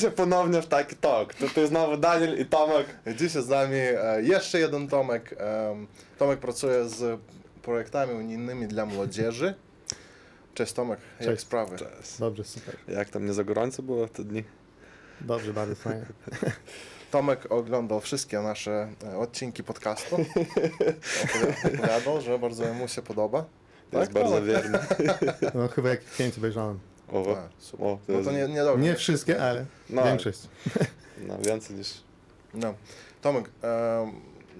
Witajcie ponownie w taki talk. Tutaj znowu Daniel i Tomek. Dzisiaj z nami e, jeszcze jeden Tomek. Em, Tomek pracuje z projektami unijnymi dla młodzieży. Cześć Tomek, jak Cześć. sprawy? Dobrze, super. Jak tam nie za gorąco było te dni? Dobrze, bardzo fajnie. Tomek oglądał wszystkie nasze e, odcinki podcastu. Opowi- Opowiadał, że bardzo mu się podoba. Jest Tak, bardzo Tomek? wierny. No chyba jak pięć obejrzałem. O, super. o, to No jest, to nie, nie. Nie wszystkie, ale no, większość. no, więcej niż... No. Tomek, em,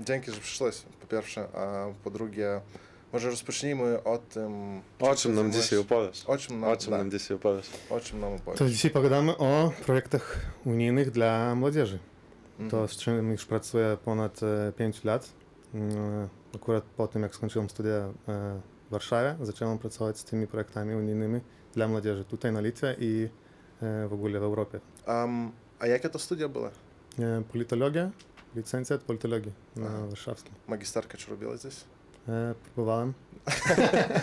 dzięki, że przyszłeś po pierwsze, a po drugie, może rozpocznijmy o tym, O czym nam dzisiaj opowiesz? o czym nam, O czym tak, nam dzisiaj opowiesz? o czym nam opowiesz. To dzisiaj pogadamy o projektach unijnych dla młodzieży. Mhm. To z czym już pracuję ponad e, 5 lat. Mm, Akurat po tym, jak skończyłem studia e, w Warszawie, zacząłem pracować z tymi projektami unijnymi dla młodzieży tutaj na Litwie i w ogóle w Europie. Am, a jakie to studia były? Politologia, licencjat politologii na Aha. warszawskim. Magisterkę czy robiłeś gdzieś? E, Próbowałem.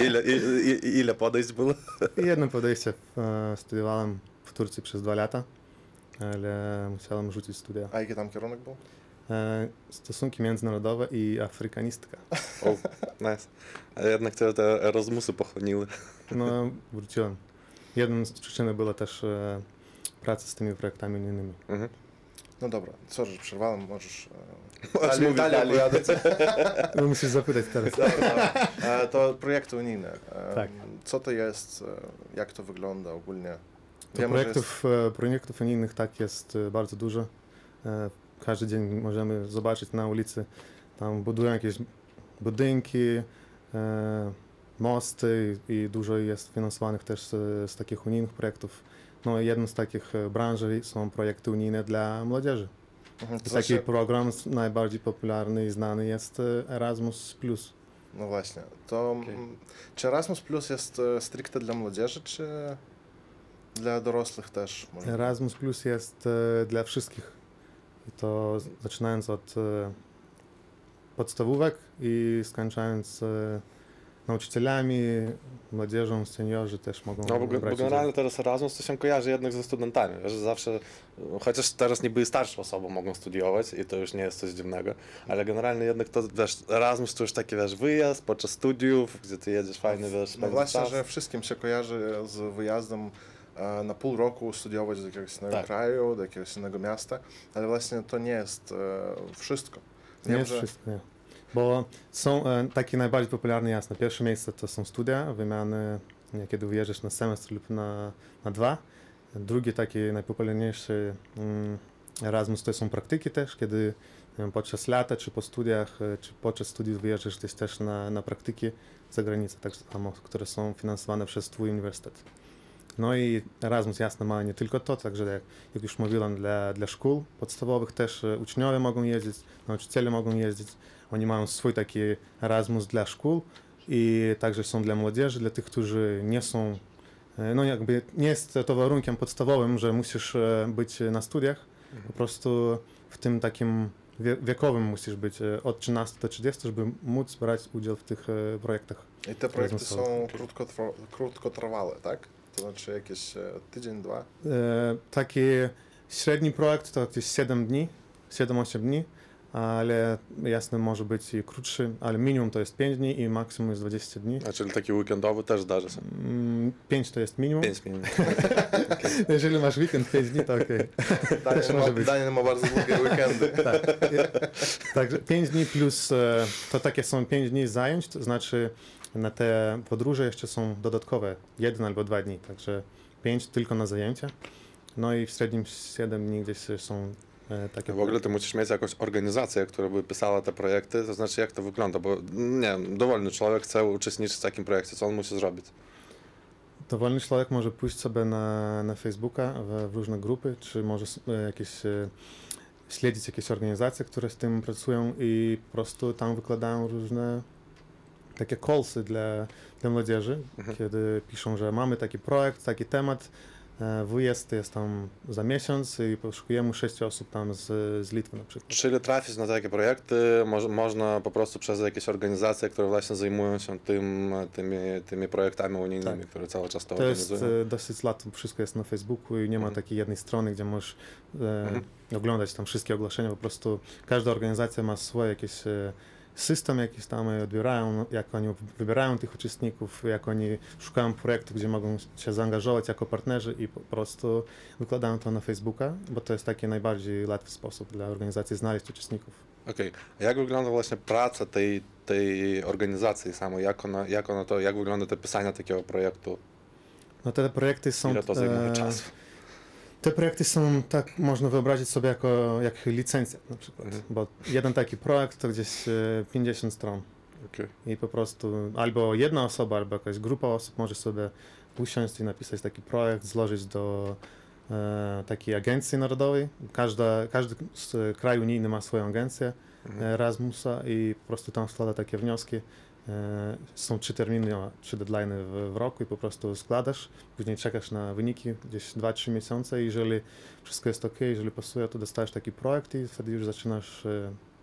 Ile, i, i, ile podejść było? Jedno podejście studiowałem w Turcji przez dwa lata, ale musiałem rzucić studia. A jaki tam kierunek był? E, Stosunki międzynarodowe i afrykanistka. O, nice. A jednak te, te Erasmusy pochłoniły. No, wróciłem. Jedną z przyczyn była też e, praca z tymi projektami unijnymi. Mhm. No dobra, sorry, że przerwałem, możesz e, dalej, dalej opowiadać. No, musisz zapytać teraz. Dobra, dobra. E, to projekty unijne. E, Tak. Co to jest, e, jak to wygląda ogólnie? To Wiemy, że projektów, e, projektów unijnych tak jest bardzo dużo. Każdy dzień możemy zobaczyć na ulicy, tam budują jakieś budynki, e, mosty i dużo jest finansowanych też z, z takich unijnych projektów. No i jedną z takich e, branży są projekty unijne dla młodzieży. Mhm, taki znaczy, program najbardziej popularny i znany jest e, Erasmus+. no właśnie, to mm, czy Erasmus Plus jest e, stricte dla młodzieży, czy dla dorosłych też? Może? Erasmus Plus jest dla wszystkich. I to zaczynając od e, podstawówek i skończając e, nauczycielami, młodzieżą, seniorzy też mogą No bo, bo generalnie teraz Erasmus to się kojarzy jednak ze studentami, że zawsze, chociaż teraz niby starsze osoby mogą studiować i to już nie jest coś dziwnego, ale generalnie jednak to, wiesz, Erasmus to już taki, wiesz, wyjazd podczas studiów, gdzie ty jedziesz fajny, wiesz, No właśnie, czas. że wszystkim się kojarzy z wyjazdem na pół roku studiować do jakiegoś innego Tak. kraju, do jakiegoś innego miasta, ale właśnie to nie jest e, wszystko. Nie Wiem, jest że- wszystko, nie. Bo są e, takie najbardziej popularne, jasne. Pierwsze miejsce to są studia, wymiany, nie, kiedy wyjeżdżasz na semestr lub na, na dwa. Drugi taki najpopularniejszy mm, Erasmus to są praktyki też, kiedy nie wiem, podczas lata, czy po studiach, e, czy podczas studiów wyjeżdżasz gdzieś też na, na praktyki za granicę, tak samo, które są finansowane przez Twój uniwersytet. No i Erasmus jasne ma nie tylko to, także jak, jak już mówiłem, dla, dla szkół podstawowych też e, uczniowie mogą jeździć, nauczyciele mogą jeździć. Oni mają swój taki Erasmus dla szkół i także są dla młodzieży, dla tych, którzy nie są, e, no jakby nie jest to warunkiem podstawowym, że musisz e, być na studiach, po prostu w tym takim wie- wiekowym musisz być od 13 do 30, żeby móc brać udział w tych projektach. I te projekty są krótkotrwa- krótkotrwałe, tak? To znaczy jakieś e, tydzień, dwa? E, Taki średni projekt to jakieś 7 dni, 7-8 dni, ale jasne może być i krótszy, ale minimum to jest 5 dni i maksimum jest 20 dni. A czyli taki weekendowy też zdarza się. 5 to jest minimum. 5 minut. Jeżeli masz weekend 5 dni, to okej. Daniel może ma, być. Daniel ma bardzo długie weekendy. Tak. Także 5 dni plus e, to takie są 5 dni zajęć, to znaczy na te podróże jeszcze są dodatkowe, jeden albo dwa dni, także 5 tylko na zajęcia. No i w średnim 7 dni gdzieś są e, takie. W ogóle ty musisz mieć jakąś organizację, która by pisała te projekty, to znaczy jak to wygląda, bo nie wiem, dowolny człowiek chce uczestniczyć w takim projekcie, co on musi zrobić? Dowolny człowiek może pójść sobie na, na Facebooka w, w różne grupy, czy może e, jakieś e, śledzić jakieś organizacje, które z tym pracują i po prostu tam wykładają różne takie callsy dla, dla młodzieży, Mhm. kiedy piszą, że mamy taki projekt, taki temat, e, wyjazd jest tam za miesiąc i poszukujemy sześciu osób tam z, z Litwy na przykład. Czyli trafić na takie projekty moż, można po prostu przez jakieś organizacje, które właśnie zajmują się tym, tymi, tymi projektami unijnymi, Tak. które cały czas to, To jest organizują. e, dosyć łatwo, wszystko jest na Facebooku i nie ma Mhm. takiej jednej strony, gdzie możesz e, Mhm. oglądać tam wszystkie ogłoszenia, po prostu każda organizacja ma swój jakiś e, system jakiś tam odbierają, jak oni wybierają tych uczestników, jak oni szukają projektów, gdzie mogą się zaangażować jako partnerzy i po prostu wykładają to na Facebooka, bo to jest taki najbardziej łatwy sposób dla organizacji znaleźć uczestników. Okej. A jak wygląda właśnie praca tej, tej organizacji samej? Jak ona, jak ona to, jak wygląda to pisanie takiego projektu? No te projekty są... Ile to zajmuje e, czasu? Te projekty są, tak można wyobrazić sobie jako jak licencja na przykład, Mhm. bo jeden taki projekt to gdzieś e, 50 stron Okej. i po prostu albo jedna osoba, albo jakaś grupa osób może sobie usiąść i napisać taki projekt, złożyć do e, takiej agencji narodowej. Każda, każdy z kraj unijny ma swoją agencję Mhm. Erasmusa i po prostu tam składa takie wnioski. E, Są trzy terminy, trzy deadlines w, w roku i po prostu składasz, później czekasz na wyniki gdzieś 2-3 miesiące i jeżeli wszystko jest ok, jeżeli pasuje, to dostajesz taki projekt i wtedy już zaczynasz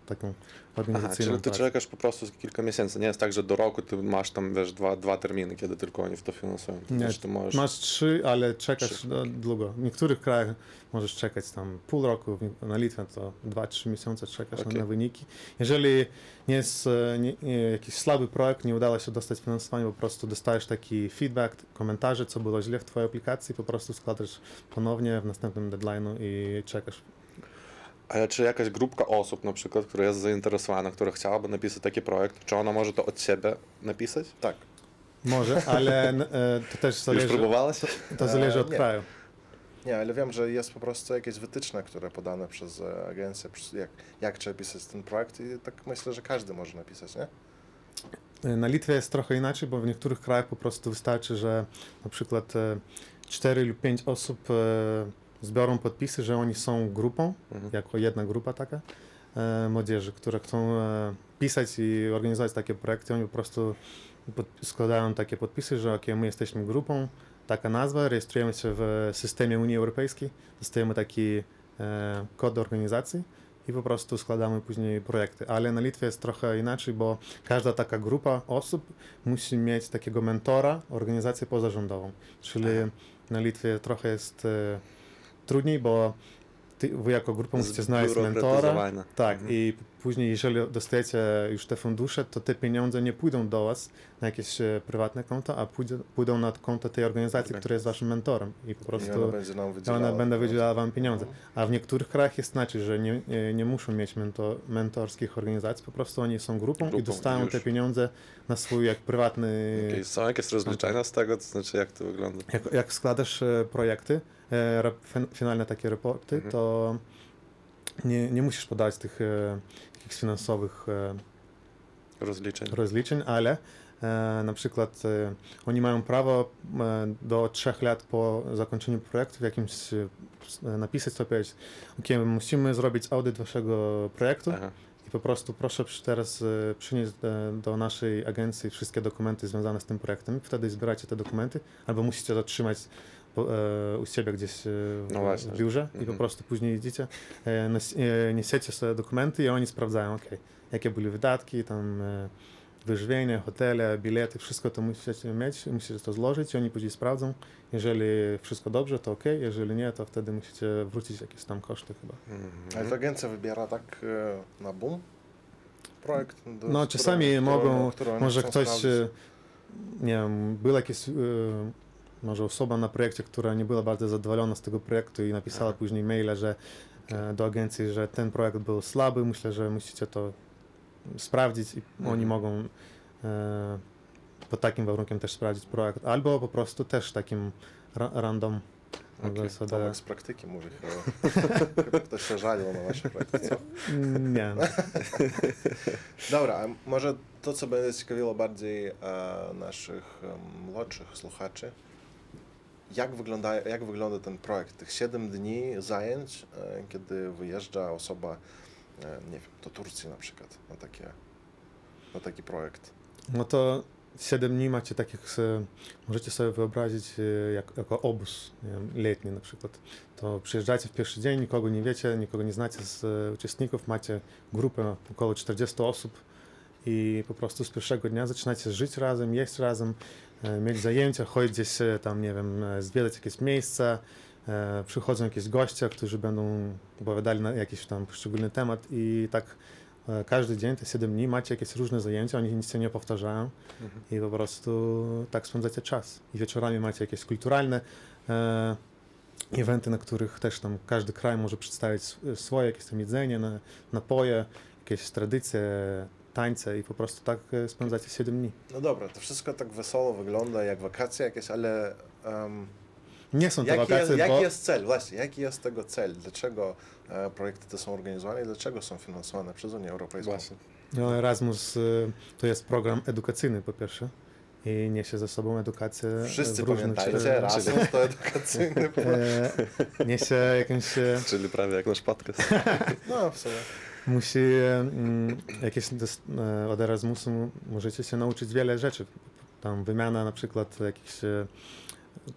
taką Aha, organizacyjną czyli ty pracę. czekasz po prostu kilka miesięcy. Nie jest tak, że do roku ty masz tam, wiesz, dwa, dwa terminy, kiedy tylko oni w to finansują. Ty Nie, ty możesz... Masz trzy, ale czekasz Trzy, długo. W niektórych krajach możesz czekać tam pół roku, na Litwę to 2-3 miesiące czekasz na, Okej. na wyniki. Jeżeli nie jest e, nie, nie, jakiś słaby projekt, nie udało się dostać finansowania, po prostu dostajesz taki feedback, komentarze, co było źle w twojej aplikacji, po prostu składasz ponownie w następnym deadline'u i czekasz. Ale czy jakaś grupka osób na przykład, która jest zainteresowana, która chciałaby napisać taki projekt, czy ona może to od siebie napisać? Tak. Może, ale e, to też Już zależy, próbowałaś? to zależy E, od nie. kraju. Nie, ale wiem, że jest po prostu jakieś wytyczne, które podane przez e, agencję, jak, jak trzeba pisać ten projekt i tak myślę, że każdy może napisać, nie? Na Litwie jest trochę inaczej, bo w niektórych krajach po prostu wystarczy, że na przykład e, 4 lub 5 osób e, zbiorą podpisy, że oni są grupą, Mhm. jako jedna grupa taka e, młodzieży, które chcą e, pisać i organizować takie projekty. Oni po prostu pod, składają takie podpisy, że ok, my jesteśmy grupą, taka nazwa, rejestrujemy się w systemie Unii Europejskiej, dostajemy taki e, kod organizacji i po prostu składamy później projekty. Ale na Litwie jest trochę inaczej, bo każda taka grupa osób musi mieć takiego mentora, organizację pozarządową. Czyli Aha. na Litwie trochę jest e, trudniej, bo ty, wy jako grupa musicie znaleźć mentora. Tak, Mhm. i później, jeżeli dostajecie już te fundusze, to te pieniądze nie pójdą do Was na jakieś e, prywatne konto, a pójdzie, pójdą na konto tej organizacji, Okej. która jest Waszym mentorem. I po I prostu ona będzie nam ona będę wydzielała Wam pieniądze. A w niektórych krajach jest inaczej, że nie, nie, nie muszą mieć mento, mentorskich organizacji, po prostu oni są grupą, Grupą i dostają już. te pieniądze na swój jak prywatny... Okej, Są jakieś rozliczenia z tego, to znaczy jak to wygląda? Jak, jak składasz e, projekty, e, finalne takie raporty, Mhm. to nie, nie musisz podać tych e, jakichś finansowych e, Rozliczeń. rozliczeń, ale e, na przykład e, oni mają prawo do trzech lat po zakończeniu projektu w jakimś napisać sobie, powiedzieć, ok, musimy zrobić audyt waszego projektu Aha. i po prostu proszę teraz przynieść do naszej agencji wszystkie dokumenty związane z tym projektem. Wtedy zbieracie te dokumenty, albo musicie to trzymać po- e, u siebie gdzieś e, w, No właśnie. w biurze i po Mhm. prostu później idziecie, e, e, niesiecie sobie dokumenty i oni sprawdzają, ok, jakie były wydatki, tam e, wyżywienie, hotele, bilety, wszystko to musicie mieć, musicie to złożyć i oni później sprawdzą. Jeżeli wszystko dobrze, to ok, jeżeli nie, to wtedy musicie wrócić jakieś tam koszty chyba. Ale to agencja wybiera tak e, na boom projekt? No, czasami którego- mogą, którego może ktoś, sprawdzić. e, nie wiem, był jakiś, e, może osoba na projekcie, która nie była bardzo zadowolona z tego projektu i napisała Aha. później maila, że e, do agencji, że ten projekt był słaby, myślę, że musicie to sprawdzić i Mhm. oni mogą e, pod takim warunkiem też sprawdzić projekt, albo po prostu też takim ra random sobie- Tomek z praktyki mówi chyba. chyba ktoś się żalił na wasze projekty, co? Mm, Nie. Dobra, a może to, co będzie ciekawiło bardziej e, naszych e, młodszych słuchaczy, jak wygląda, jak wygląda ten projekt? Tych 7 dni zajęć, e, kiedy wyjeżdża osoba, e, nie wiem, do Turcji na przykład, na, takie, na taki projekt. No to 7 dni macie takich, możecie sobie wyobrazić e, jak, jako obóz wiem, letni na przykład. To przyjeżdżacie w pierwszy dzień, nikogo nie wiecie, nikogo nie znacie z uczestników, macie grupę około 40 osób i po prostu z pierwszego dnia zaczynacie żyć razem, jeść razem, mieć zajęcia, chodzić gdzieś e, tam, nie wiem, e, zwiedzać jakieś miejsca, e, przychodzą jakieś goście, którzy będą opowiadali na jakiś tam poszczególny temat i tak e, każdy dzień, te 7 dni macie jakieś różne zajęcia, oni nic się nie powtarzają Mhm. i po prostu tak spędzacie czas. I wieczorami macie jakieś kulturalne e, eventy, na których też tam każdy kraj może przedstawić sw- swoje jakieś tam jedzenie, na, napoje, jakieś tradycje, tańce i po prostu tak e, spędzacie 7 dni. No dobra, to wszystko tak wesoło wygląda, jak wakacje jakieś, ale um, Nie są to jaki, wakacje, jest, jaki bo jest cel? Właśnie, jaki jest tego cel? Dlaczego e, projekty te są organizowane i dlaczego są finansowane przez Unię Europejską? Właśnie. no, Erasmus e, to jest program edukacyjny po pierwsze i niesie ze sobą edukację Wszyscy w różnych... pamiętajcie, Erasmus to edukacyjny e, niesie jakąś... e, Czyli prawie jak nasz podcast. No, w sumie. Musi mm, jakieś e, od Erasmusu możecie się nauczyć wiele rzeczy. Tam wymiana na przykład jakichś e,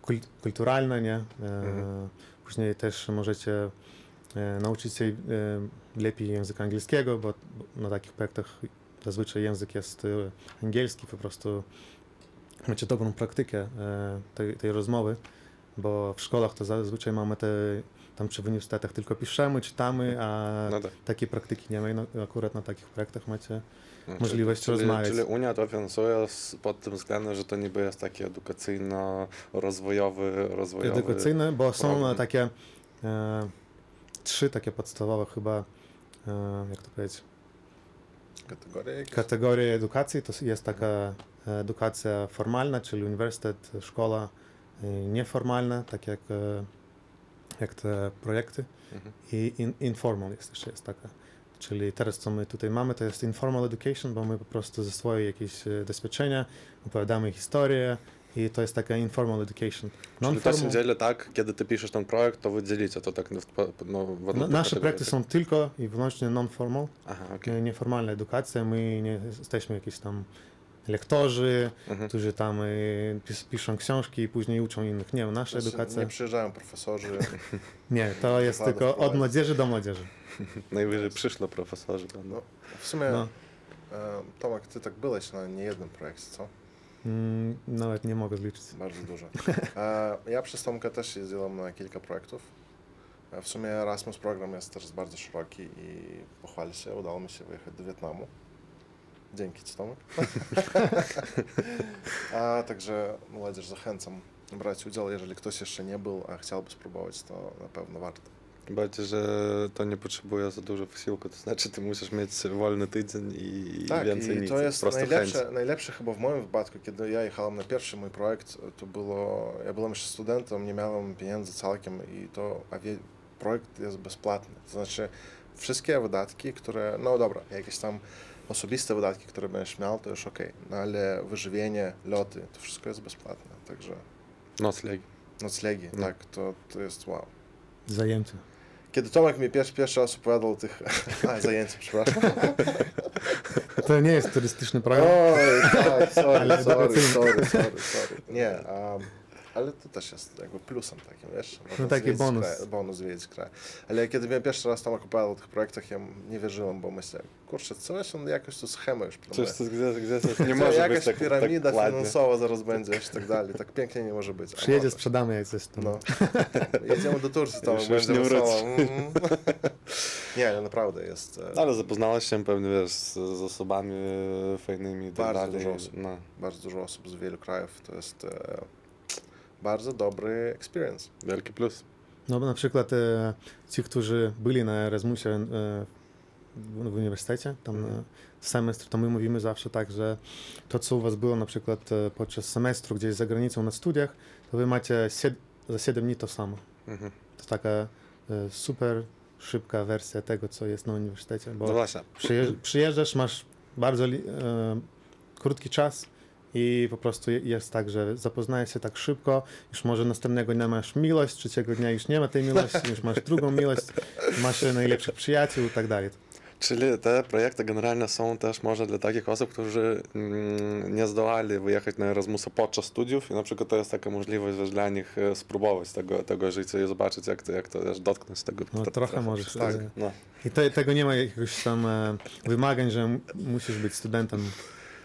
kul- kulturalna, nie? E, Mhm. Później też możecie nauczyć się lepiej języka angielskiego, bo na takich projektach zazwyczaj język jest angielski, po prostu macie dobrą praktykę tej, tej rozmowy, bo w szkołach to zazwyczaj mamy te, tam czy w uniwersytetach tylko piszemy, czytamy, a No tak. takiej praktyki nie ma i no, akurat na takich projektach macie No, Możliwość czyli, rozmawiać. Czyli Unia to finansuje pod tym względem, że to niby jest taki edukacyjno-rozwojowy, rozwojowy. edukacyjne, bo są program. takie e, trzy takie podstawowe chyba, e, jak to powiedzieć, Kategoria jakieś? kategorie edukacji. To jest taka edukacja formalna, czyli uniwersytet, szkoła, e, nieformalna, tak jak, e, jak te projekty. Mhm. I in, informal jest jeszcze jest taka. Czyli teraz co my tutaj mamy, to jest informal education, bo my po prostu ze swoje jakieś e, doświadczenia opowiadamy historię i to jest taka informal education. Czyli to się dzieje tak, kiedy ty piszesz ten projekt, to wy dzielicie to tak w, no, w No, nasze projekty tak? są tylko i wyłącznie non-formal, Aha, okay. nieformalna edukacja. My nie jesteśmy jakieś tam lektorzy, Mhm. którzy tam y, pis, piszą książki i później uczą innych. Nie, nasza Znaczy, edukacja. Nie przyjeżdżają profesorzy. Nie, to jest tylko od młodzieży do młodzieży. Najwyżej przyszło profesorzy. będą. No, w sumie, No, e, Tomek, ty tak byłeś na niejednym projekcie, co? mm, nawet nie mogę zliczyć. Bardzo dużo. E, ja przez Tomka też jeździłem na kilka projektów. E, w sumie Erasmus program jest też bardzo szeroki i pochwalę się, udało mi się wyjechać do Wietnamu. Dzięki Ci Tomek. a także młodzież zachęcam brać udział, jeżeli ktoś jeszcze nie był, a chciałby spróbować, to na pewno warto. Bardziej, że to nie potrzebuje za dużo wysiłku, to znaczy ty musisz mieć wolny tydzień i Tak, więcej i nic. to jest najlepsze, chęć. najlepsze chyba w moim wypadku, kiedy ja jechałem na pierwszy mój projekt, to było, ja byłem jeszcze studentem, nie miałem pieniędzy całkiem i to a wie, projekt jest bezpłatny. To znaczy wszystkie wydatki, które, no dobra, jakieś tam osobiste wydatki, które będziesz miał, to już okej, no ale wyżywienie, loty, to wszystko jest bezpłatne, także Nocleg. noclegi, No. tak, to, to jest wow. Zajęcia. Kiedy Tomek mi pierwszy, pierwszy raz opowiadał o tych, a przepraszam. To nie jest turystyczny program. Oj, tak, sorry, sorry, sorry, sorry, sorry. Nie, um, ale to też jest jakby plusem takim, wiesz? Można No taki bonus. Kraj, bonus zwiedzić kraj. Ale kiedy miałem pierwszy raz tam opowiadał o tych projektach, ja nie wierzyłem, bo myślałem, kurczę, coś on jakoś tu schemę już Coś, planuje. to, gdzie, gdzie to nie To może jakaś być tak, piramida tak finansowa zaraz będzie i tak dalej. Tak pięknie nie może być. A Przyjedzie, może. sprzedamy jak coś tam. No. Jedziemy do Turcji, już będzie nie wesoło. Mhm. Nie, ale naprawdę jest e, Ale zapoznałaś się pewnie wiesz, z, z osobami e, fajnymi i tak Bardzo dalej. dużo osób. No, bardzo dużo osób z wielu krajów. To jest e, bardzo dobry experience. wielki plus. No bo na przykład e, ci, którzy byli na Erasmusie e, w, uniwersytecie, tam na semestr, to my mówimy zawsze tak, że to, co u was było na przykład e, podczas semestru gdzieś za granicą na studiach, to wy macie sied- za 7 dni to samo. Mhm. To taka e, super szybka wersja tego, co jest na uniwersytecie, bo No właśnie. przyjeżdż, przyjeżdżasz, masz bardzo li, e, krótki czas i po prostu je- jest tak, że zapoznajesz się tak szybko, już może następnego dnia masz miłość, trzeciego dnia już nie ma tej miłości, już masz drugą miłość, masz najlepszych przyjaciół i tak dalej. Czyli te projekty generalnie są też może dla takich osób, którzy mm, nie zdołali wyjechać na Erasmusa podczas studiów i na przykład to jest taka możliwość dla nich e, spróbować tego, tego życia i zobaczyć, jak to, jak to wiesz, dotknąć tego. No, to- trochę możesz, Tak, e, no. I te, tego nie ma jakichś tam e, wymagań, że musisz być studentem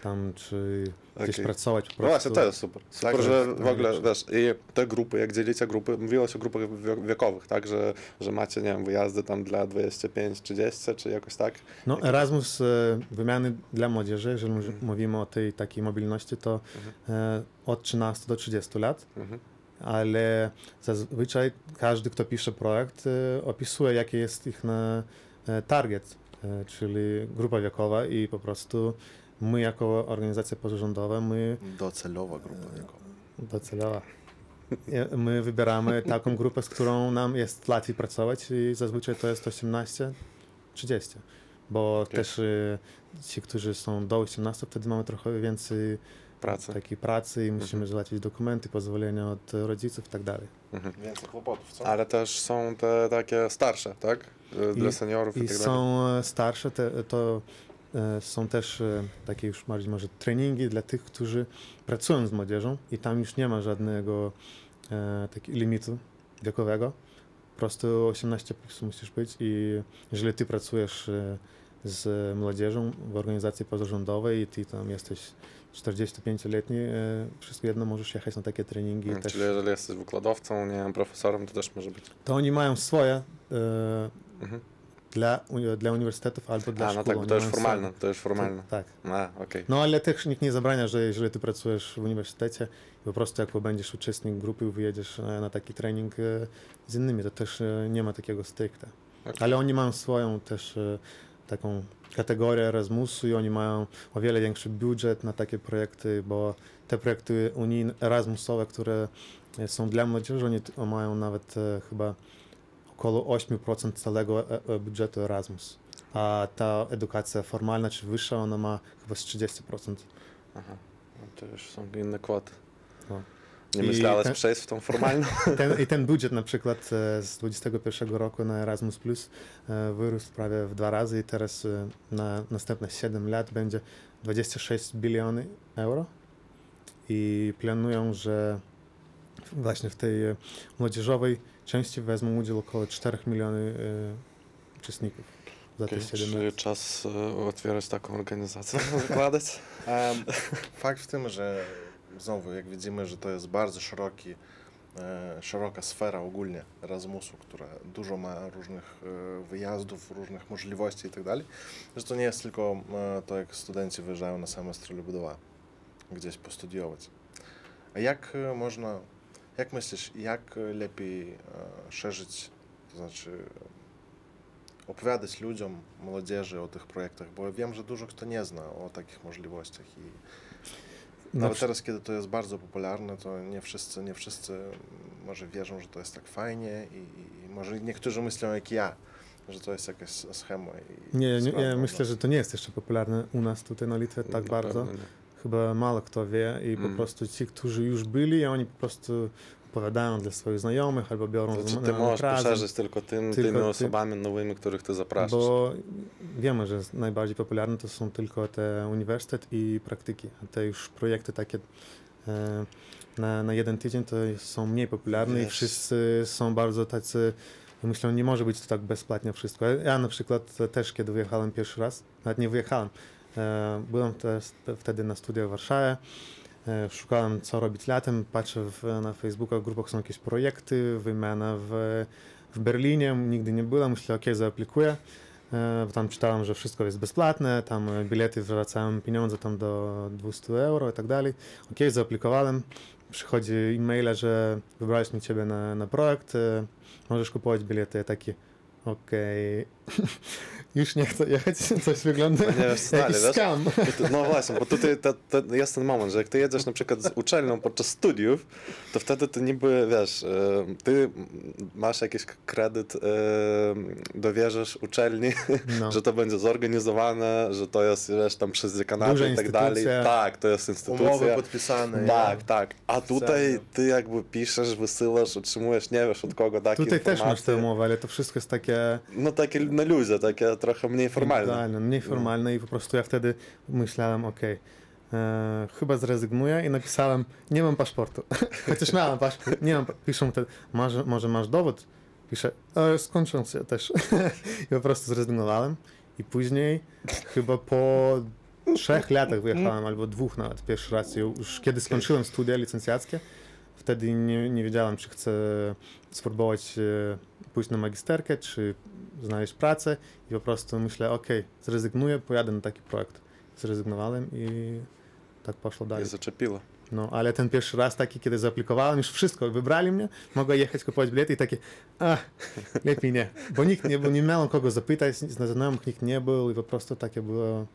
tam, czy gdzieś pracować po No prostu. właśnie, to jest super. Super, Tak, że w ogóle, wiesz, i te grupy, jak dzielicie grupy, mówiłaś o grupach wie- wiekowych, tak, że, że macie, nie wiem, wyjazdy tam dla 25-30, czy jakoś tak? No Erasmus e, wymiany dla młodzieży, jeżeli Mhm. mówimy o tej takiej mobilności, to e, od 13 do 30 lat, Mhm. ale zazwyczaj każdy, kto pisze projekt, e, opisuje, jaki jest ich target, czyli grupa wiekowa i po prostu my jako organizacja pozarządowa, my Docelowa grupa wiekowa. docelowa. My wybieramy taką grupę, z którą nam jest łatwiej pracować i zazwyczaj to jest 18-30, bo też e, ci, którzy są do 18, wtedy mamy trochę więcej Pracy. takiej pracy i musimy załatwić dokumenty, pozwolenia od rodziców i tak dalej. Mhm. Więcej kłopotów, co? Ale też są te takie starsze, tak? Y, Dla I- seniorów i, I tak dalej. są starsze, te, to są też e, takie już bardziej może treningi dla tych, którzy pracują z młodzieżą i tam już nie ma żadnego e, takiego limitu wiekowego. Po prostu 18 plus musisz być i jeżeli ty pracujesz e, z młodzieżą w organizacji pozarządowej i ty tam jesteś 45-letni, e, wszystko jedno możesz jechać na takie treningi. Mm, też. Czyli jeżeli jesteś wykładowcą, nie wiem, profesorem, to też może być. To oni mają swoje e, Mhm. Dla, dla uniwersytetów albo dla A, szkół. no tak, oni to już formalne, to już formalne. Tak. A, okej. No ale też nikt nie zabrania, że jeżeli ty pracujesz w uniwersytecie i po prostu jak będziesz uczestnik grupy i wyjedziesz e, na taki trening e, z innymi, to też e, nie ma takiego stricte. Okej. Ale oni mają swoją też taką kategorię Erasmusu i oni mają o wiele większy budżet na takie projekty, bo te projekty unijne, Erasmusowe, które są dla młodzieży, oni mają nawet chyba około 8% całego e, e, budżetu Erasmus. A ta edukacja formalna czy wyższa, ona ma chyba z 30%. Aha. No to już są inne kwoty. No. Nie myślałeś te- przejść w tą formalną? Ten, I ten budżet na przykład e, z 21 roku na Erasmus Plus wyrósł prawie w dwa razy i teraz na następne 7 lat będzie 26 biliony euro i planują, że właśnie w tej młodzieżowej części wezmą udział około 4 miliony e, uczestników za te Okej, 7 Czy lat. czas e, otwierać taką organizację, zakładać? Em, Fakt w tym, że znowu, jak widzimy, że to jest bardzo szeroki, e, szeroka sfera ogólnie Erasmusu, która dużo ma różnych e, wyjazdów, różnych możliwości i tak dalej, że to nie jest tylko e, to, jak studenci wyjeżdżają na semestr lub dwa gdzieś postudiować. A jak można, jak myślisz, jak lepiej e, szerzyć, to znaczy e, opowiadać ludziom, młodzieży o tych projektach, bo wiem, że dużo kto nie zna o takich możliwościach i Na nawet przy- teraz, kiedy to jest bardzo popularne, to nie wszyscy, nie wszyscy może wierzą, że to jest tak fajnie i, i może niektórzy myślą jak ja, że to jest jakaś schema. I Nie, nie, ja no. myślę, że to nie jest jeszcze popularne u nas tutaj na Litwie tak Na bardzo. Chyba mało kto wie i po Mm. prostu ci, którzy już byli, oni po prostu opowiadają dla swoich znajomych albo biorą z ty możesz razem, poszerzyć tylko, tym, Tylko tymi ty- osobami nowymi, których ty zapraszasz. bo wiemy, że najbardziej popularne to są tylko te uniwersytet i praktyki, te już projekty takie e, na, na jeden tydzień to są mniej popularne i Wiesz. wszyscy są bardzo tacy myślą, nie może być to tak bezpłatnie wszystko. Ja na przykład też, kiedy wyjechałem pierwszy raz, nawet nie wyjechałem, byłem też wtedy na studiach w Warszawie, e, szukałem co robić latem, patrzę w, na Facebooku, w grupach są jakieś projekty, wymiana w, w Berlinie, nigdy nie byłem, myślę, ok, zaaplikuję. E, Tam czytałem, że wszystko jest bezpłatne, tam e, bilety wracają pieniądze tam do 200 euro i tak dalej. Ok, zaaplikowałem. Przychodzi e-maila, że wybraliśmy ciebie na, na projekt, e, możesz kupować bilety. Taki, okej, już nie chcę jechać, coś wygląda No nie wiesz, co jakiś wiesz? scam. Bo tu- No właśnie, bo tutaj to, to jest ten moment, że jak ty jedziesz na przykład z uczelnią podczas studiów, to wtedy ty niby, wiesz, e, ty masz jakiś kredyt, e, dowierzysz uczelni, No. że to będzie zorganizowane, że to jest, wiesz, tam przez Duża i tak dalej. Tak, to jest instytucja. Umowy podpisane. Tak, ja. tak. A tutaj ty jakby piszesz, wysyłasz, otrzymujesz, nie wiesz od kogo takie Tutaj też masz informacje. umowy, ale to wszystko jest takie, No takie na luzie, takie, trochę mniej formalne. Idealne, mniej formalne i po prostu ja wtedy myślałem, okej, e, chyba zrezygnuję i napisałem, nie mam paszportu. Chociaż miałem paszport, nie mam, piszą wtedy, może, może masz dowód? Piszę, e, skończyłem się też. I po prostu zrezygnowałem i później chyba po trzech latach wyjechałem, albo dwóch nawet, pierwszy raz, już kiedy skończyłem studia licencjackie, wtedy nie, nie wiedziałem, czy chcę spróbować e, pójść na magisterkę, czy znaleźć pracę i po prostu myślę, ok, zrezygnuję, pojadę na taki projekt. Zrezygnowałem i tak poszło dalej. zaczepiło. No, ale ten pierwszy raz taki, kiedy zaaplikowałem, już wszystko, wybrali mnie, mogę jechać, kupować bilety i takie, a, lepiej nie, bo nikt nie był, nie miałem kogo zapytać, z znajomych nikt nie był i po prostu takie było,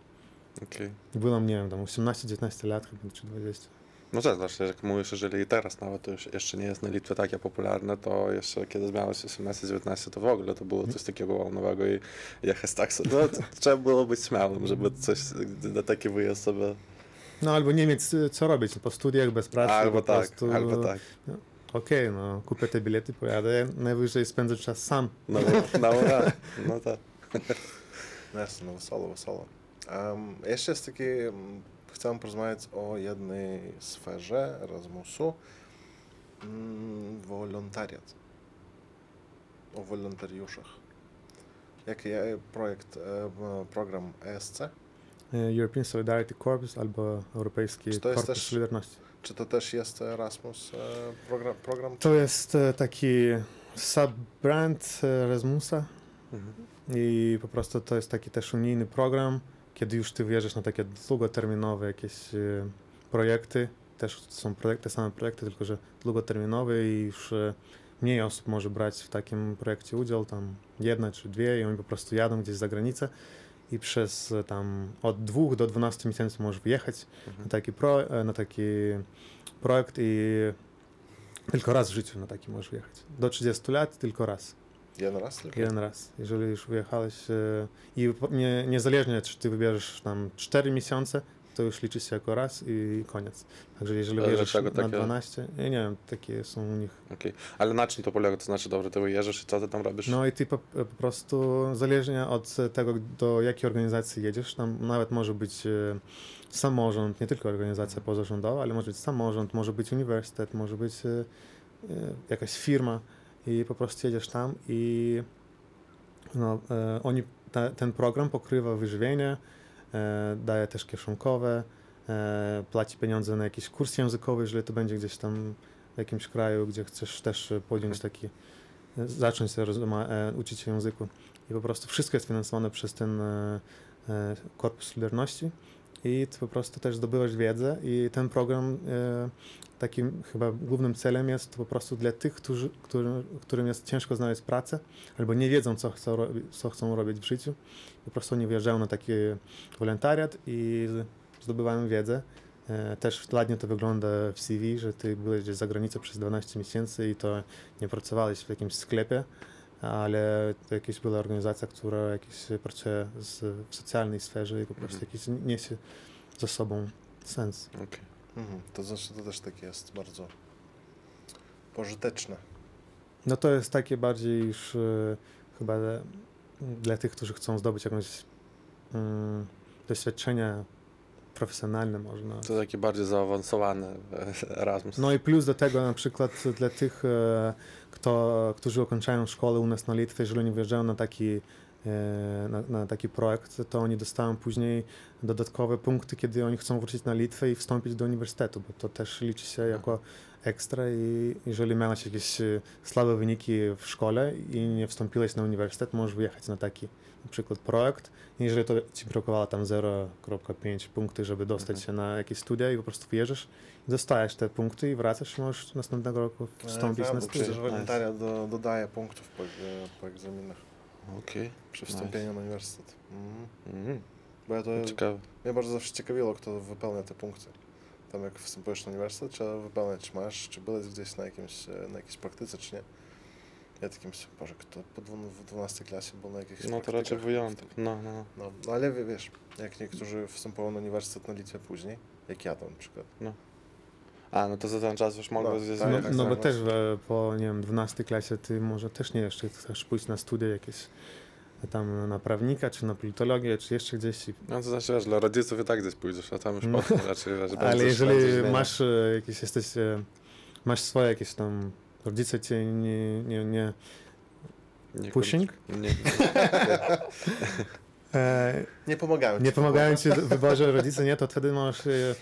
Okej. było, nie wiem, tam 18-19 lat chyba, czy 20. No tak, właśnie, jak mówisz, jeżeli teraz nawet to już jeszcze nie jest na Litwie takie popularne, to jeszcze kiedy miałeś 18-19, to w ogóle to było coś takiego wow nowego i jechać tak sobie, no, to trzeba było być śmiałym, żeby coś na taki wyjazd sobie, No, albo nie mieć y, co robić po studiach, bez pracy, albo tak, prostu, albo tak, Okej, no, kupię te bilety, pojadę, najwyżej spędzę czas sam. no, no, no, no tak. Jasne, no wesoło, wesoło. Um, jeszcze jest taki, mm, chcę porozmawiać o jednej sferze Erasmusu, mm, wolontariat. O wolontariuszach. Jaki jest projekt, e, program ESC? E, European Solidarity Corps albo Europejski Czy Korpus też- Solidarności. Czy to też jest Erasmus e, program? program? To jest e, taki sub-brand e, Erasmusa Mhm. i po prostu to jest taki też unijny program, kiedy już ty wierzysz na takie długoterminowe jakieś e, projekty. Też są projekty, te same projekty, tylko że długoterminowe i już e, mniej osób może brać w takim projekcie udział, tam jedna czy dwie i oni po prostu jadą gdzieś za granicę i przez e, tam od dwóch do 12 miesięcy możesz wyjechać Mhm. na taki, pro, na taki projekt i tylko raz w życiu na taki możesz jechać. Do 30 lat tylko raz. Jeden raz tylko? Jeden raz. Jeżeli już wyjechałeś e, i nie, niezależnie czy ty wybierzesz tam 4 miesiące, to już liczy się jako raz i koniec. Także jeżeli wyjeżdżasz na takie? 12, ja nie wiem, takie są u nich. Okej, ale na czym to polega? To znaczy, dobrze, ty wyjeżdżasz i co ty tam robisz? No i ty po, po prostu zależnie od tego, do jakiej organizacji jedziesz, tam nawet może być e, samorząd, nie tylko organizacja pozarządowa, ale może być samorząd, może być uniwersytet, może być e, jakaś firma i po prostu jedziesz tam i no, e, oni, ten program pokrywa wyżywienie, e, daje też kieszonkowe, e, płaci pieniądze na jakiś kurs językowy, jeżeli to będzie gdzieś tam w jakimś kraju, gdzie chcesz też e, podjąć taki zacząć się rozma- e, uczyć się języku. I po prostu wszystko jest finansowane przez ten e, e, Korpus Solidarności i po prostu też zdobywasz wiedzę i ten program e, takim chyba głównym celem jest po prostu dla tych, którzy, którym, którym jest ciężko znaleźć pracę albo nie wiedzą, co chcą, co chcą robić w życiu. Po prostu oni wyjeżdżają na taki wolontariat i zdobywają wiedzę. E, Też ładnie to wygląda w CV, że ty byłeś za granicą przez 12 miesięcy i to nie pracowałeś w jakimś sklepie, ale to jakaś była organizacja, która jakieś pracuje z, w socjalnej sferze i po prostu Mhm. jakiś niesie ze sobą sens. Okej. Mhm. To znaczy, to też tak jest bardzo pożyteczne. No to jest takie bardziej już e, chyba e, dla tych, którzy chcą zdobyć jakieś mm, doświadczenie profesjonalne można. To takie bardziej zaawansowane e, Erasmus. No i plus do tego na przykład dla tych, e, kto, którzy ukończają szkołę u nas na Litwie, jeżeli oni wyjeżdżają na taki, na, na taki projekt, to oni dostają później dodatkowe punkty, kiedy oni chcą wrócić na Litwę i wstąpić do uniwersytetu, bo to też liczy się jako ekstra i jeżeli miałeś jakieś e, słabe wyniki w szkole i nie wstąpiłeś na uniwersytet, możesz wyjechać na taki na przykład projekt. I jeżeli to ci brakowało tam 0,5 punkty, żeby dostać Mhm. się na jakieś studia i po prostu wyjeżdżasz dostajesz te punkty i wracasz i możesz następnego roku wstąpić Prawda, na studia. Przecież wolontariat do, dodaje punktów po, e, po egzaminach Okej. przy Nice. wstąpieniu na uniwersytet. Mhm. Mhm. Bo ja to, Ciekawe. mnie bardzo zawsze ciekawiło, kto wypełnia te punkty. Tam jak wstępujesz na uniwersytet, trzeba wypełniać, czy masz, czy byłeś gdzieś na, jakimś, e, na jakiejś praktyce, czy nie. Ja takim myślę, Boże, kto po dwu- w 12 klasie był na jakichś No to raczej wyjątek. No, no. No, no ale wie- wiesz, jak niektórzy wstępują na uniwersytet na Litwie później, jak ja to na przykład. A, no to za ten czas już mogło No, tak, No, no bo też e, po, nie wiem, 12 klasie ty może też nie jeszcze chcesz pójść na studia jakieś tam na prawnika, czy na politologię, czy jeszcze gdzieś. i- No to znaczy, wiesz, dla rodziców i tak gdzieś pójdziesz, a tam już No. potem raczej, wiesz, Ale jeżeli masz e, jakieś, jesteś, e, masz swoje jakieś tam, rodzice cię nie, nie, nie Nie pushing? Nie, nie. e, Nie pomagają nie ci. pomagają ci w wyborze rodzice, nie, to wtedy masz e,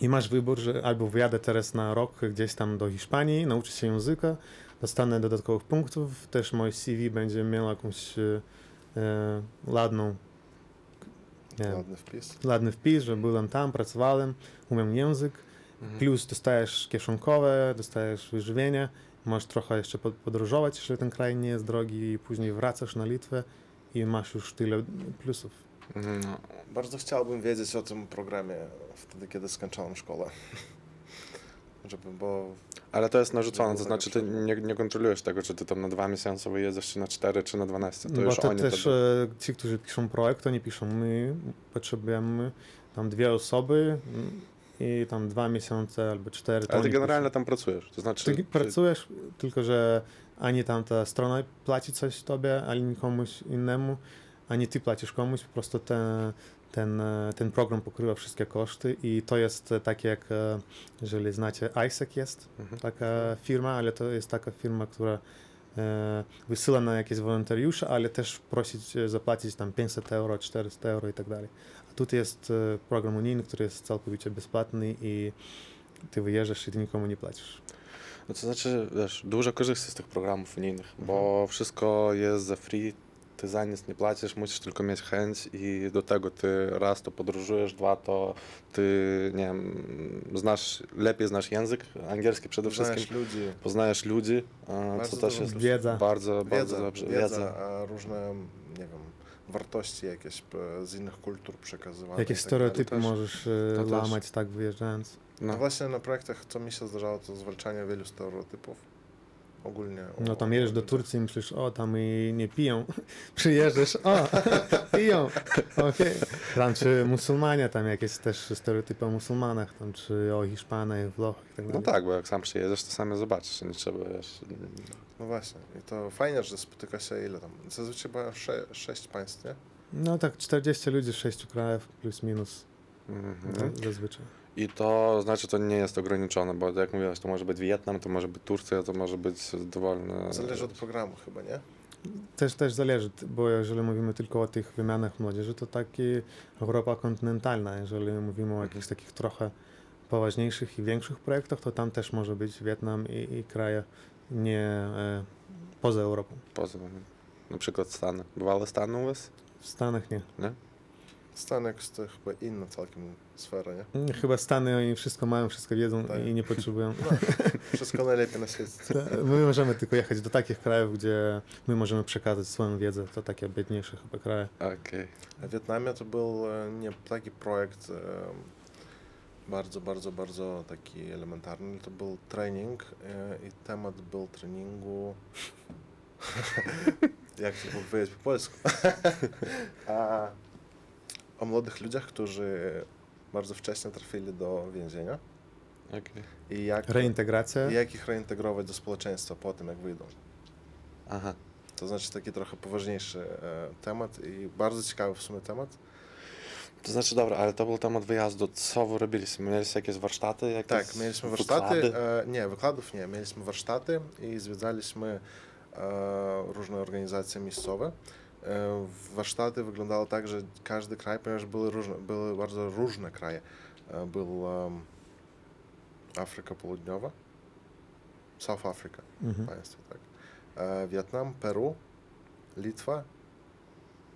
i masz wybór, że albo wyjadę teraz na rok gdzieś tam do Hiszpanii, nauczę się języka, dostanę dodatkowych punktów, też moje CV będzie miał jakąś e, e, ładną nie, Ładny wpis. ładny wpis, że byłem tam, pracowałem, umiem język, Mhm. plus dostajesz kieszonkowe, dostajesz wyżywienie, możesz trochę jeszcze pod- podróżować, jeżeli ten kraj nie jest drogi i później wracasz na Litwę i masz już tyle plusów. No. Bardzo chciałbym wiedzieć o tym programie wtedy, kiedy skończyłem szkołę. Żeby, bo Ale to jest narzucone, to znaczy ty nie, nie kontrolujesz tego, czy ty tam na dwa miesiące wyjedziesz, czy na cztery, czy na 12. To Bo już to oni też wtedy... e, ci, którzy piszą projekt, oni piszą, my potrzebujemy tam dwie osoby mm, i tam dwa miesiące albo cztery. to Ale ty generalnie tam pracujesz, to znaczy... Ty pracujesz, tylko że ani tam ta strona płaci coś tobie, ani komuś innemu, ani ty płacisz komuś, po prostu ten, ten, ten program pokrywa wszystkie koszty i to jest e, takie jak, e, jeżeli znacie, ISAC jest Mhm. taka firma, ale to jest taka firma, która e, wysyła na jakieś wolontariusze, ale też prosić e, zapłacić tam 500 euro, 400 euro i tak dalej. A tu jest program unijny, który jest całkowicie bezpłatny i ty wyjeżdżasz i ty nikomu nie płacisz. No to znaczy, wiesz, dużo korzyści z tych programów unijnych, Mhm. bo wszystko jest za free, ty za nic nie płacisz, musisz tylko mieć chęć i do tego ty raz to podróżujesz, dwa to ty, nie wiem, znasz, lepiej znasz język angielski przede wszystkim, Znasz ludzi, poznajesz ludzi, Bardzo co też jest Wiedza. bardzo, bardzo wiedza, dobrze. wiedza, a różne, nie wiem, wartości jakieś z innych kultur przekazywane. Jakieś i tak stereotypy też- możesz e, też. łamać tak wyjeżdżając. No No. właśnie na projektach, co mi się zdarzało, to zwalczanie wielu stereotypów. Ogólnie. o- No tam jedziesz do. Turcji i myślisz, o tam i nie piją. Przyjeżdżasz, o piją. Okej. Tam czy musulmanie, tam jakieś też stereotypy o musulmanach, tam czy o Hiszpanach, Włochach i tak no dalej. tak, bo jak sam przyjedziesz, to sam je zobaczysz, nie trzeba, wiesz, No właśnie. I to fajnie, że spotyka się ile tam? Zazwyczaj była sze, sześć państw, nie? No tak 40 ludzi z 6 krajów plus minus mhm. za- zazwyczaj. I to znaczy, to nie jest ograniczone, bo jak mówiłeś, to może być Wietnam, to może być Turcja, to może być dowolne... Zależy od programu chyba, nie? Też, też zależy, bo jeżeli mówimy tylko o tych wymianach młodzieży, to taki Europa kontynentalna. Jeżeli mówimy o jakichś takich trochę poważniejszych i większych projektach, to tam też może być Wietnam i, i kraje nie e, poza Europą. Poza, na przykład Stany. Bywały Stany u was? W Stanach nie. Stanek to chyba inna całkiem sfera, nie? Chyba Stany oni wszystko mają, wszystko wiedzą Tak. i nie potrzebują. Wszystko najlepiej na świecie. My możemy tylko jechać do takich krajów, gdzie my możemy przekazać swoją wiedzę. To takie biedniejsze chyba kraje. Okej. W Wietnamie to był e, nie taki projekt e, bardzo, bardzo, bardzo taki elementarny. To był trening e, i temat był treningu. Jak to powiedzieć po polsku? A, o młodych ludziach, którzy bardzo wcześnie trafili do więzienia okej. i jak, Reintegracja. i jak ich reintegrować do społeczeństwa po tym, jak wyjdą. Aha. To znaczy taki trochę poważniejszy e, temat i bardzo ciekawy w sumie temat. To znaczy, dobra, ale to był temat wyjazdu. Co wy robiliście? Mieliście jakieś warsztaty? Jakieś Tak, mieliśmy warsztaty. wykłady? E, nie, wykładów nie. Mieliśmy warsztaty i zwiedzaliśmy e, różne organizacje miejscowe. E, warsztaty wyglądało tak, że każdy kraj, ponieważ były, różne, były bardzo różne kraje. E, był em, Afryka Południowa, South Africa, Mhm. państwo, tak. E, Wietnam, Peru, Litwa,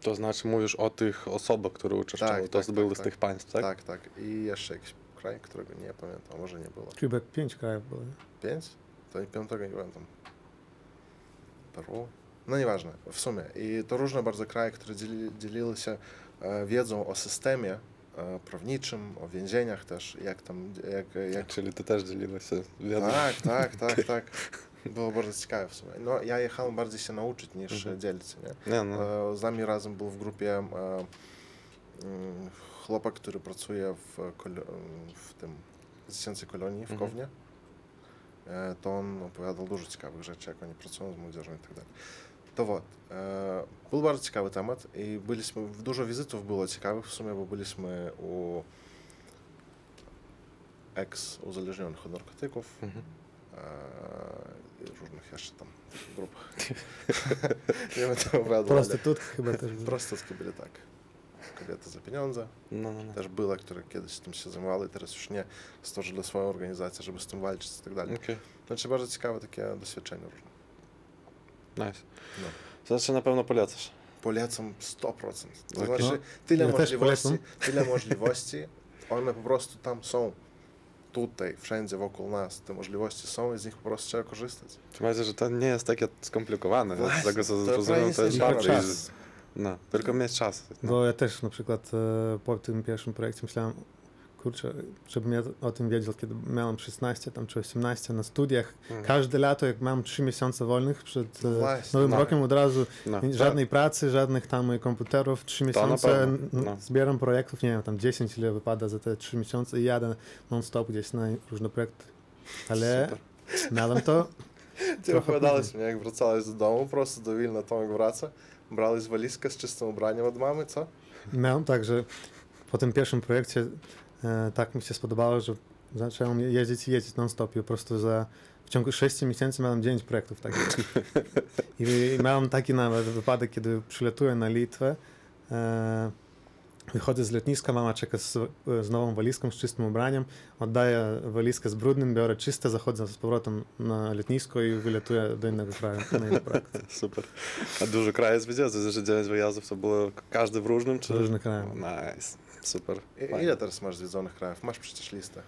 To znaczy, mówisz o tych osobach, które uczestniczyły. Tak, to tak, były tak, z tak. tych państw, tak? tak, tak. I jeszcze jakiś kraj, którego nie pamiętam, może nie było. Chyba pięć krajów było. Pięć? To i piątego nie pamiętam. Peru? No nieważne, w sumie. I to różne bardzo kraje, które dzieli, dzieliły się e, wiedzą o systemie e, prawniczym, o więzieniach też, jak tam, jak, jak... Czyli ty też dzieliłeś się wiedzą. Tak, tak, tak, tak. Było bardzo ciekawe w sumie. No, ja jechałem bardziej się nauczyć niż Mhm. dzielić się, nie? Nie, no. E, Z nami razem był w grupie mm, chłopak, który pracuje w, w tym dziecięcej kolonii w Mhm. Kownie. To on opowiadał dużo ciekawych rzeczy, jak oni pracują z młodzieżą i tak dalej. То вот. Був дуже цікавий темат, і були ми, дуже візитів було цікавих в сумі, бо були ми у екс узалежнених від наркотиків, mm -hmm. і різних ще там групах. Проститутках хіба теж були. Проститутки були так. Kobiety za pieniądze. No, no, no. Też była, która kiedyś tym się zajmowała i teraz już nie. Stworzyli swoją organizację, żeby z tym walczyć i tak dalej. Okay. Znaczy bardzo ciekawe takie doświadczenie różne. Nice. No. Znaczy na pewno polecasz. Polecam 100%. To Okej. znaczy tyle Ja możliwości, tyle możliwości, one po prostu tam są. Tutaj, wszędzie wokół nas te możliwości są i z nich po prostu trzeba korzystać. Tym bardziej, że to nie jest takie skomplikowane. Z tego co to zrozumiałem, to jest easy. No, tylko mieć czas. No. Bo ja też na przykład e, po tym pierwszym projekcie myślałem, kurczę, żebym ja o tym wiedział, kiedy miałem 16 tam czy 18 na studiach, mm. każde lato, jak mam 3 miesiące wolnych przed no e, właśnie, nowym no. rokiem od razu, no. Tak. żadnej pracy, żadnych tam komputerów, 3 miesiące no. zbieram projektów, nie wiem, tam 10 ile wypada za te 3 miesiące i jadę non-stop gdzieś na różne projekty. Ale miałem to. Ty opowiadałeś mi, jak wracałeś do domu, prosto do Wilna Tomek wraca, brałeś walizkę z czystym ubraniem od mamy, co? Miałem tak, że po tym pierwszym projekcie tak mi się spodobało, że zacząłem jeździć i jeździć non-stop po prostu za w ciągu 6 miesięcy miałem 9 projektów takich. I, I miałem taki nawet wypadek, kiedy przylatuję na Litwę, e, wychodzę z lotniska, mama czeka z, z nową walizką, z czystym ubraniem, oddaję walizkę z brudnym, biorę czyste, zachodzę z powrotem na lotnisko i wylatuję do innego kraju. Super. A dużo krajów zwiedziłeś? Że 9 wyjazdów to było każdy w różnym? Czy... W różnych krajach. Nice. Super. I, Fajnie. ile teraz masz zwiedzonych krajów? Masz przecież listę.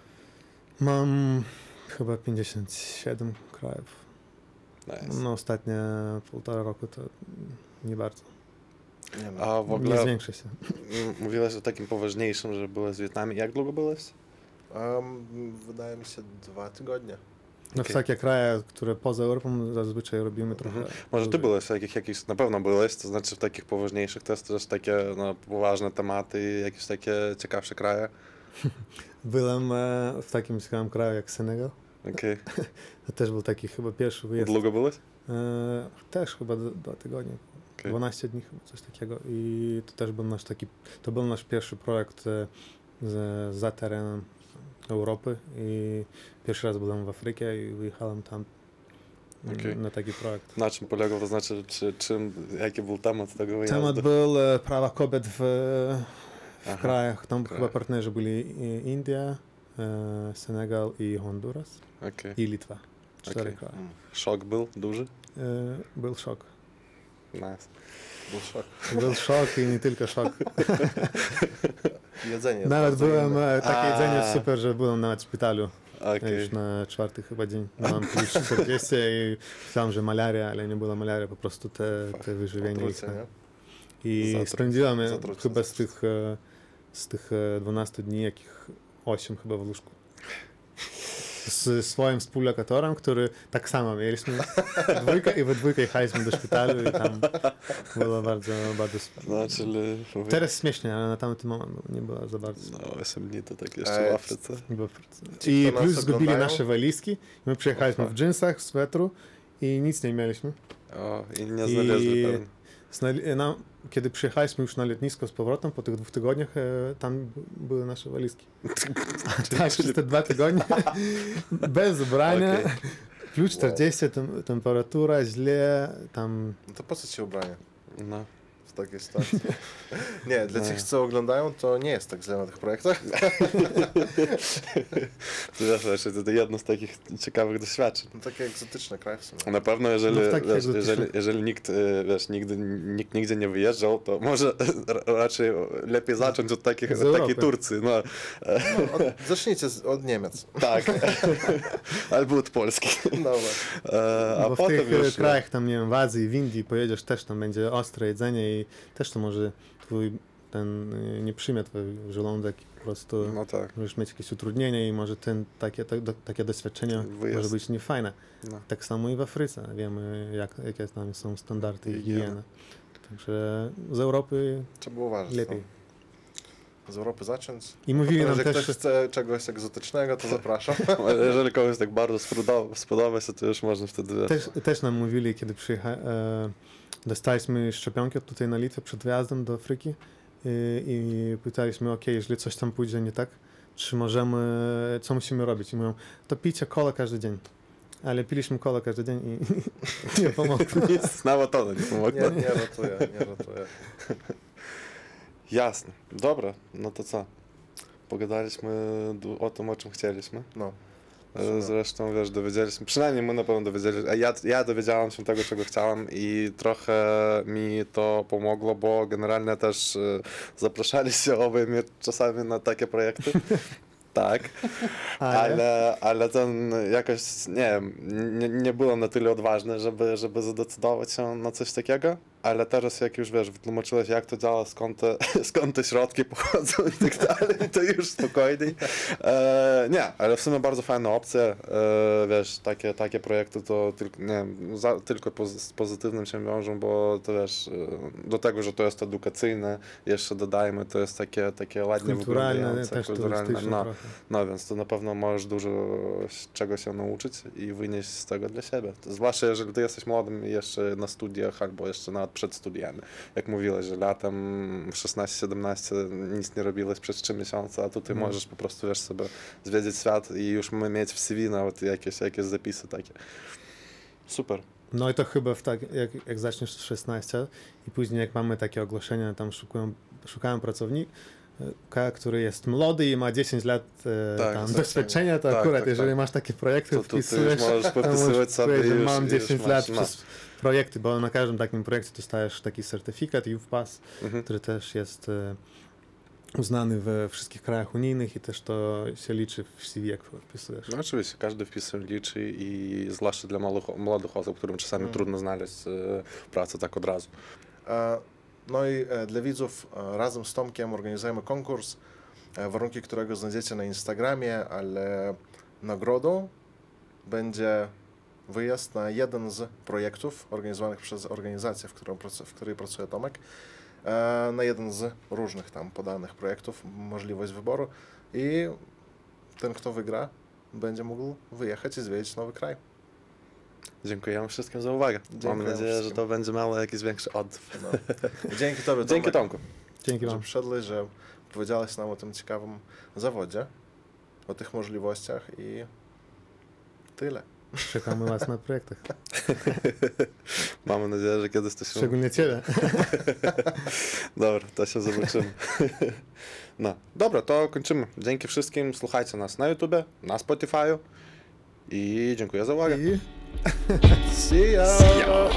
Mam chyba 57 krajów. Nice. No ostatnie półtora roku to nie bardzo. Nie no. A w Nie ogóle zwiększy się. mówiłeś o takim poważniejszym, że byłeś w Wietnamie. Jak długo byłeś? Um, wydaje mi się dwa tygodnie. No Okej. w takie kraje, które poza Europą zazwyczaj robimy trochę. Mhm. Może ty byłeś w takich jakichś, na pewno byłeś, to znaczy w takich poważniejszych, też takie no, poważne tematy jakieś takie ciekawsze kraje. Byłem e, w takim ciekawym kraju jak Senegal. Okej. To też był taki chyba pierwszy wyjazd. Długo byłeś? E, też chyba dwa tygodnie. Okej. 12 dni chyba, coś takiego. I to też był nasz taki, to był nasz pierwszy projekt e, z, za terenem Europy i pierwszy raz byłem w Afryce i wyjechałem tam Okej. na taki projekt. Na czym polegał, to znaczy, czy, czym, jaki był temat tego wyjazdu? Temat był e, prawa kobiet w, w Aha. krajach, tam chyba partnerzy byli India, e, Senegal i Honduras Okej. i Litwa. Cztery Okej. kraje. Szok był duży? E, Był szok. Nice. Był szok. Był szok i nie tylko szok. Jedzenie. Nawet byłem, inne. e, takie A. jedzenie super, że byłem nawet w szpitalu. Okej. Już na czwarty chyba dzień. Miałem plus 40 i myślałem, że malaria, ale nie była malaria, po prostu te, te wyżywienie. ich Otrucie, tam. nie? I spędziłem e, zatrucie, chyba z tych, e, z tych e, 12 dni, jakich 8 chyba w łóżku. Z swoim współlokatorem, który tak samo mieliśmy dwójkę i we dwójkę jechaliśmy do szpitalu i tam było bardzo, bardzo... No, czyli... Teraz śmiesznie, ale na tamten moment nie było za bardzo. No, 8 dni to tak jeszcze Ej, w Afryce. I plus zgubili oglądają? nasze walizki. My przyjechaliśmy w dżinsach, w swetru i nic nie mieliśmy. O, i nie znaleźli I- pewnie. Nam, kiedy przyjechaliśmy już na lotnisko z powrotem, po tych dwóch tygodniach, e, tam były nasze walizki. A tak, przez te dwa tygodnie, bez ubrania, Okej. plus 40 tem, temperatura, źle, tam... No to po co ci ubranie No. W takiej sytuacji? Nie, dla No. tych, co oglądają, to nie jest tak źle na tych projektach. To wiesz, jeszcze to jedno z takich ciekawych doświadczeń. No takie egzotyczne kraje w sumie. Na pewno, jeżeli, No w wiesz, jeżeli, jeżeli nikt, e, wiesz, nigdy, nikt nigdzie nie wyjeżdżał, to może ra- raczej lepiej zacząć od, takich, od takiej. Turcji. No, No, od, zacznijcie z, od Niemiec. tak. Albo od Polski. Dobra. E, a bo w potem tych już... już... krajach, tam nie wiem, w Azji, w Indii pojedziesz, też tam będzie ostre jedzenie i też to może twój ten y, nie przyjmie twój żołądek i po prostu No tak. możesz mieć jakieś utrudnienia i może ten, takie, tak, do, takie doświadczenie Wyjazd. może być niefajne. No. Tak samo i w Afryce. Wiemy, jak, jakie tam są standardy i higieny. Także z Europy Trzeba uważać. lepiej. No. Z Europy zacząć. I mówili nam Jeżeli też, ktoś chce czegoś egzotycznego, to zapraszam. Ale jeżeli komuś tak bardzo spodoba, spodoba się, to już można wtedy też, też nam mówili, kiedy przyjechali, e, dostaliśmy szczepionkę tutaj na Litwę przed wyjazdem do Afryki i, i pytaliśmy, ok, jeżeli coś tam pójdzie nie tak, czy możemy, co musimy robić? I mówią, to picie kola każdy dzień. Ale piliśmy kola każdy dzień i nie pomogło. nic, nawet to nie pomogło. Nie, nie ratuję, nie ratuję. Jasne. Dobra, no to co? Pogadaliśmy o tym, o czym chcieliśmy. No. E, Zresztą, wiesz, dowiedzieliśmy, przynajmniej my na pewno dowiedzieliśmy, a ja, ja dowiedziałem się tego, czego chciałem i trochę mi to pomogło, bo generalnie też e, zapraszaliście obaj mnie czasami na takie projekty. Tak, ale, ale ten jakoś, nie wiem, nie, nie byłem na tyle odważny, żeby, żeby zadecydować się na coś takiego, ale teraz jak już wiesz, wytłumaczyłeś jak to działa, skąd te, skąd te środki pochodzą i tak dalej, to już spokojniej. E, nie, ale w sumie bardzo fajna opcja, e, wiesz, takie, takie projekty to tylko, nie za, tylko poz, z pozytywnym się wiążą, bo to wiesz, e, do tego, że to jest edukacyjne, jeszcze dodajmy, to jest takie, takie ładnie Kulturalne, też kulturalne, no. trochę. No więc to na pewno możesz dużo czego się nauczyć i wynieść z tego dla siebie. Zwłaszcza jeżeli ty jesteś młodym i jeszcze na studiach albo jeszcze przed studiami. Jak mówiłeś, że latem w 16-17 nic nie robiłeś przez 3 miesiące, a tutaj No. możesz po prostu wiesz sobie zwiedzić świat i już mieć w CV nawet jakieś, jakieś zapisy takie. Super. No i to chyba w tak, jak, jak zaczniesz w 16 i później jak mamy takie ogłoszenia, tam szukują, szukałem pracownika, który jest młody i ma 10 lat e, Tak, tam doświadczenia, to tak, akurat tak, jeżeli tak. masz takie projekty, To, to ty już wpisujesz, możesz podpisywać sobie już, mam i już 10 masz, lat no. przez projekty, bo na każdym takim projekcie dostajesz taki certyfikat Youth Pass, Mhm. który też jest e, uznany we wszystkich krajach unijnych i też to się liczy w CV, jak wpisujesz. No oczywiście, każdy wpis liczy i zwłaszcza dla młodych, młodych osób, którym czasami Mm. trudno znaleźć e, pracę tak od razu. E, No i dla widzów razem z Tomkiem organizujemy konkurs, warunki którego znajdziecie na Instagramie, ale nagrodą będzie wyjazd na jeden z projektów organizowanych przez organizację, w, którą, w której pracuje Tomek, e, na jeden z różnych tam podanych projektów, możliwość wyboru i ten, kto wygra, będzie mógł wyjechać i zwiedzić nowy kraj. Dziękujemy wszystkim za uwagę. Mam Dziękujemy nadzieję, że wszystkim. to będzie miało jakiś większy odzew. No. Dzięki Tobie, Dzięki Tomek. Tomku. Dzięki że wam. przyszedłeś, że powiedziałeś nam o tym ciekawym zawodzie, o tych możliwościach i tyle. Czekamy was na projektach. Mamy nadzieję, że kiedyś to się... Szczególnie ciebie. Dobra, to się zobaczymy. No, dobra, to kończymy. Dzięki wszystkim. Słuchajcie nas na YouTubie, na Spotify'u i dziękuję za uwagę. I See ya! See ya.